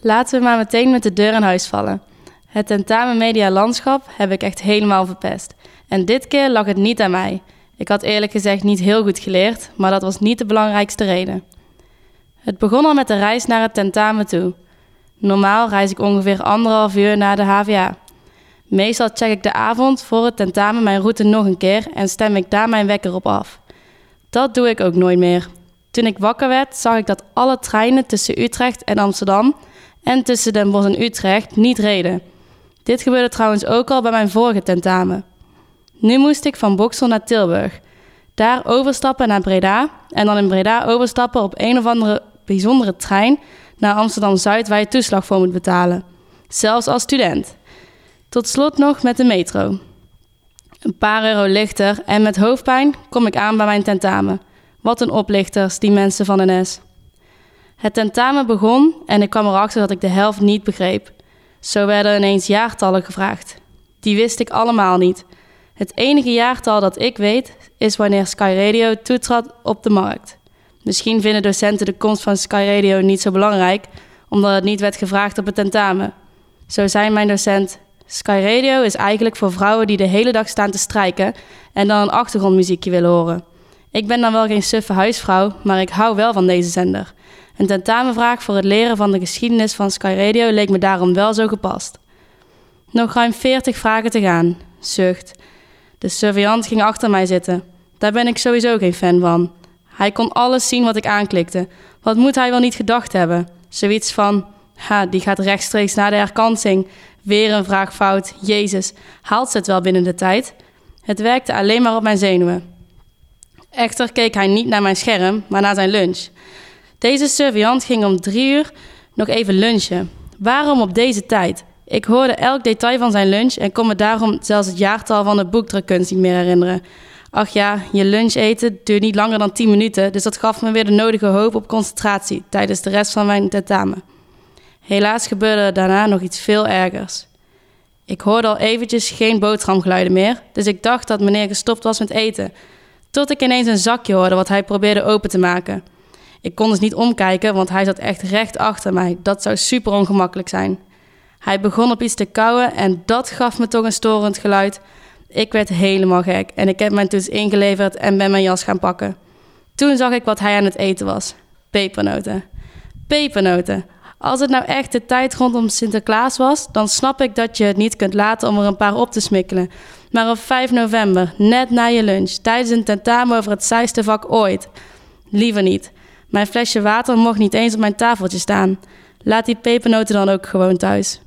Laten we maar meteen met de deur in huis vallen. Het tentamen media landschap heb ik echt helemaal verpest. En dit keer lag het niet aan mij. Ik had eerlijk gezegd niet heel goed geleerd, maar dat was niet de belangrijkste reden. Het begon al met de reis naar het tentamen toe. Normaal reis ik ongeveer anderhalf uur naar de HVA. Meestal check ik de avond voor het tentamen mijn route nog een keer en stem ik daar mijn wekker op af. Dat doe ik ook nooit meer. Toen ik wakker werd, zag ik dat alle treinen tussen Utrecht en Amsterdam en tussen Den Bosch en Utrecht niet reden. Dit gebeurde trouwens ook al bij mijn vorige tentamen. Nu moest ik van Boksel naar Tilburg. Daar overstappen naar Breda en dan in Breda overstappen op een of andere bijzondere trein naar Amsterdam Zuid waar je toeslag voor moet betalen. Zelfs als student. Tot slot nog met de metro. Een paar euro lichter en met hoofdpijn kom ik aan bij mijn tentamen. Wat een oplichters, die mensen van NS. Het tentamen begon en ik kwam erachter dat ik de helft niet begreep. Zo werden ineens jaartallen gevraagd. Die wist ik allemaal niet. Het enige jaartal dat ik weet is wanneer Sky Radio toetrad op de markt. Misschien vinden docenten de komst van Sky Radio niet zo belangrijk, omdat het niet werd gevraagd op het tentamen. Zo zei mijn docent: Sky Radio is eigenlijk voor vrouwen die de hele dag staan te strijken en dan een achtergrondmuziekje willen horen. Ik ben dan wel geen suffe huisvrouw, maar ik hou wel van deze zender. Een tentamenvraag voor het leren van de geschiedenis van Sky Radio leek me daarom wel zo gepast. Nog ruim 40 vragen te gaan. Zucht. De surveillant ging achter mij zitten. Daar ben ik sowieso geen fan van. Hij kon alles zien wat ik aanklikte. Wat moet hij wel niet gedacht hebben? Zoiets van: ha, die gaat rechtstreeks naar de herkansing. Weer een vraag fout. Jezus, haalt ze het wel binnen de tijd? Het werkte alleen maar op mijn zenuwen. Echter keek hij niet naar mijn scherm, maar naar zijn lunch. Deze surveillant ging om drie uur nog even lunchen. Waarom op deze tijd? Ik hoorde elk detail van zijn lunch en kon me daarom zelfs het jaartal van de boekdrukkunst niet meer herinneren. Ach ja, je lunch eten duurt niet langer dan 10 minuten, dus dat gaf me weer de nodige hoop op concentratie tijdens de rest van mijn tentamen. Helaas gebeurde daarna nog iets veel ergers. Ik hoorde al eventjes geen boterhamgeluiden meer, dus ik dacht dat meneer gestopt was met eten. Tot ik ineens een zakje hoorde wat hij probeerde open te maken. Ik kon dus niet omkijken, want hij zat echt recht achter mij. Dat zou super ongemakkelijk zijn. Hij begon op iets te kauwen en dat gaf me toch een storend geluid. Ik werd helemaal gek en ik heb mijn toets ingeleverd en ben mijn jas gaan pakken. Toen zag ik wat hij aan het eten was. Pepernoten. Pepernoten. Als het nou echt de tijd rondom Sinterklaas was, dan snap ik dat je het niet kunt laten om er een paar op te smikkelen. Maar op 5 november, net na je lunch, tijdens een tentamen over het saaiste vak ooit. Liever niet. Mijn flesje water mocht niet eens op mijn tafeltje staan. Laat die pepernoten dan ook gewoon thuis.